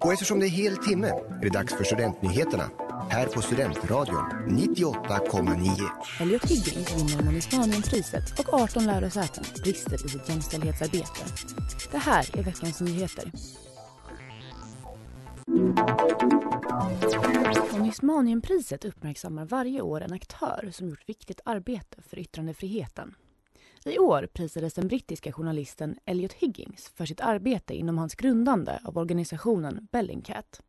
Och eftersom det är hel timme är det dags för Studentnyheterna här på Studentradion 98,9. Elliot Higgins vinner Monismanienpriset och 18 lärosäten brister i sitt jämställdhetsarbete. Det här är veckans nyheter. Monismanienpriset uppmärksammar varje år en aktör som gjort viktigt arbete för yttrandefriheten. I år prisades den brittiska journalisten Elliot Higgins för sitt arbete inom hans grundande av organisationen Bellingcat.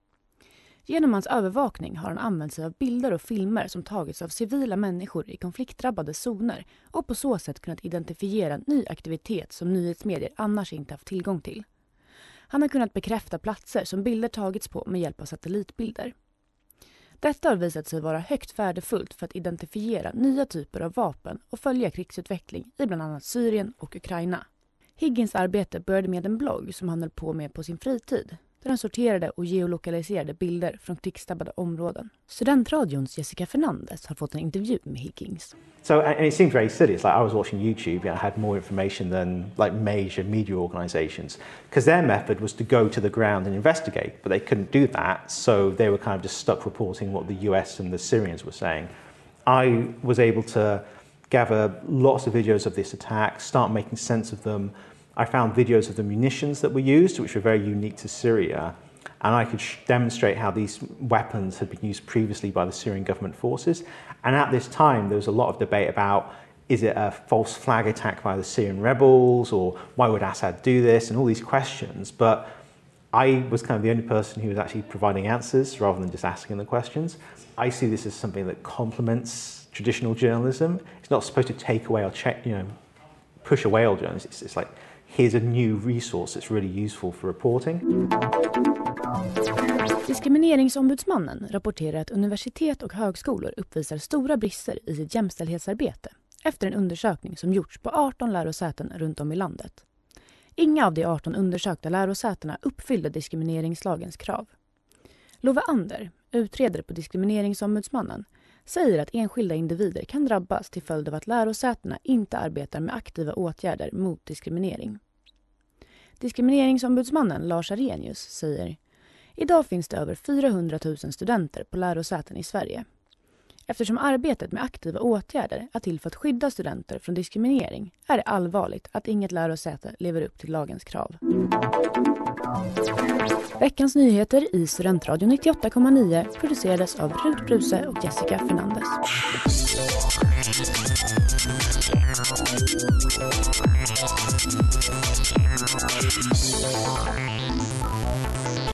Genom hans övervakning har han använt sig av bilder och filmer som tagits av civila människor i konfliktdrabbade zoner och på så sätt kunnat identifiera ny aktivitet som nyhetsmedier annars inte haft tillgång till. Han har kunnat bekräfta platser som bilder tagits på med hjälp av satellitbilder. Detta har visat sig vara högt värdefullt för att identifiera nya typer av vapen och följa krigsutveckling i bland annat Syrien och Ukraina. Higgins arbete började med en blogg som han höll på med på sin fritid där han sorterade och geolokaliserade bilder från krigsdrabbade områden. Studentradions Jessica Fernandez har fått en intervju med Higgins. So, and it seemed very silly. It's like I was watching YouTube and I had more information than like major media organizations because their method was to go to the ground and investigate, but they couldn't do that, so they were kind of just stuck reporting what the US and the Syrians were saying. I was able to gather lots of videos of this attack, start making sense of them, I found videos of the munitions that were used, which were very unique to Syria, and I could demonstrate how these weapons had been used previously by the Syrian government forces. And at this time, there was a lot of debate about is it a false flag attack by the Syrian rebels, or why would Assad do this, and all these questions. But I was kind of the only person who was actually providing answers rather than just asking the questions. I see this as something that complements traditional journalism. It's not supposed to take away or check, you know, push away all journalism. It's, it's like here's a new resource that's really useful for reporting. Diskrimineringsombudsmannen rapporterar att universitet och högskolor uppvisar stora brister i sitt jämställdhetsarbete efter en undersökning som gjorts på 18 lärosäten runt om i landet. Inga av de 18 undersökta lärosätena uppfyllde diskrimineringslagens krav. Love Ander, utredare på Diskrimineringsombudsmannen, säger att enskilda individer kan drabbas till följd av att lärosätena inte arbetar med aktiva åtgärder mot diskriminering. Diskrimineringsombudsmannen Lars Arrhenius säger Idag finns det över 400 000 studenter på lärosäten i Sverige. Eftersom arbetet med aktiva åtgärder är till för att skydda studenter från diskriminering är det allvarligt att inget lärosäte lever upp till lagens krav. Veckans nyheter i Studentradion 98,9 producerades av Rut Bruse och Jessica Fernandez.